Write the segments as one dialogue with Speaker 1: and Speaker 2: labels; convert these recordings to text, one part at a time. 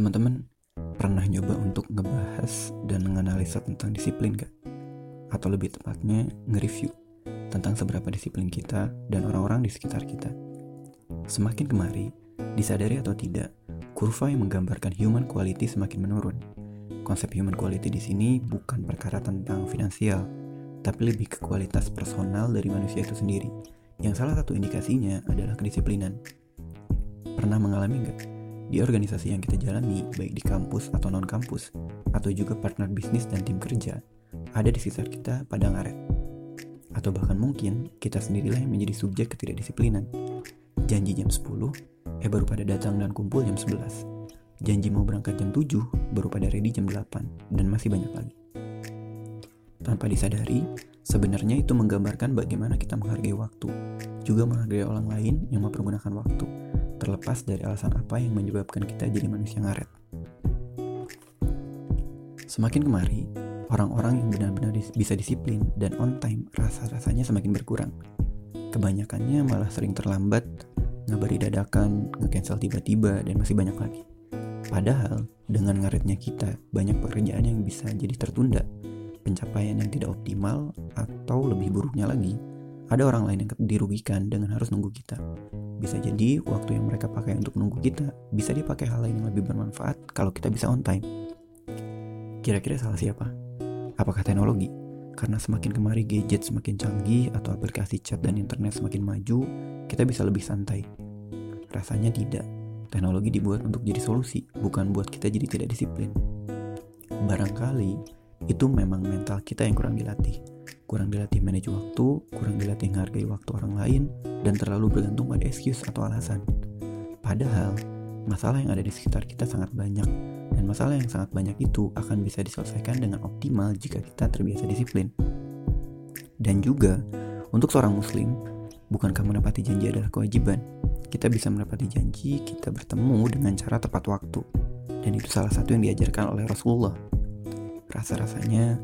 Speaker 1: Teman-teman pernah nyoba untuk ngebahas dan menganalisa tentang disiplin gak? Atau lebih tepatnya nge-review tentang seberapa disiplin kita dan orang-orang di sekitar kita. Semakin kemari, disadari atau tidak, kurva yang menggambarkan human quality semakin menurun. Konsep human quality di sini bukan perkara tentang finansial, tapi lebih ke kualitas personal dari manusia itu sendiri. Yang salah satu indikasinya adalah kedisiplinan. Pernah mengalami nggak? Di organisasi yang kita jalani, baik di kampus atau non-kampus, atau juga partner bisnis dan tim kerja, ada di sekitar kita pada ngaret. Atau bahkan mungkin kita sendirilah yang menjadi subjek ketidakdisiplinan. Janji jam 10, eh baru pada datang dan kumpul jam 11. Janji mau berangkat jam 7, baru pada ready jam 8, dan masih banyak lagi. Tanpa disadari, sebenarnya itu menggambarkan bagaimana kita menghargai waktu, juga menghargai orang lain yang mempergunakan waktu, terlepas dari alasan apa yang menyebabkan kita jadi manusia ngaret. Semakin kemari, orang-orang yang benar-benar bisa disiplin dan on time rasa-rasanya semakin berkurang. Kebanyakannya malah sering terlambat, ngabari dadakan, nge-cancel tiba-tiba, dan masih banyak lagi. Padahal, dengan ngaretnya kita, banyak pekerjaan yang bisa jadi tertunda, pencapaian yang tidak optimal, atau lebih buruknya lagi, ada orang lain yang dirugikan dengan harus nunggu kita. Bisa jadi waktu yang mereka pakai untuk nunggu kita bisa dipakai hal lain yang lebih bermanfaat kalau kita bisa on time. Kira-kira salah siapa? Apakah teknologi? Karena semakin kemari gadget semakin canggih atau aplikasi chat dan internet semakin maju, kita bisa lebih santai. Rasanya tidak. Teknologi dibuat untuk jadi solusi, bukan buat kita jadi tidak disiplin. Barangkali itu memang mental kita yang kurang dilatih kurang dilatih manage waktu, kurang dilatih menghargai waktu orang lain, dan terlalu bergantung pada excuse atau alasan. Padahal, masalah yang ada di sekitar kita sangat banyak, dan masalah yang sangat banyak itu akan bisa diselesaikan dengan optimal jika kita terbiasa disiplin. Dan juga, untuk seorang muslim, bukankah menepati janji adalah kewajiban? Kita bisa menepati janji, kita bertemu dengan cara tepat waktu. Dan itu salah satu yang diajarkan oleh Rasulullah. Rasa-rasanya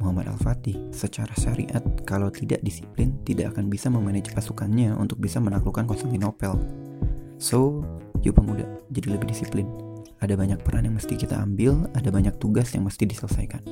Speaker 1: Muhammad Al-Fatih, secara syariat kalau tidak disiplin tidak akan bisa memanage pasukannya untuk bisa menaklukkan Konstantinopel. So, yuk pemuda, jadi lebih disiplin. Ada banyak peran yang mesti kita ambil, ada banyak tugas yang mesti diselesaikan.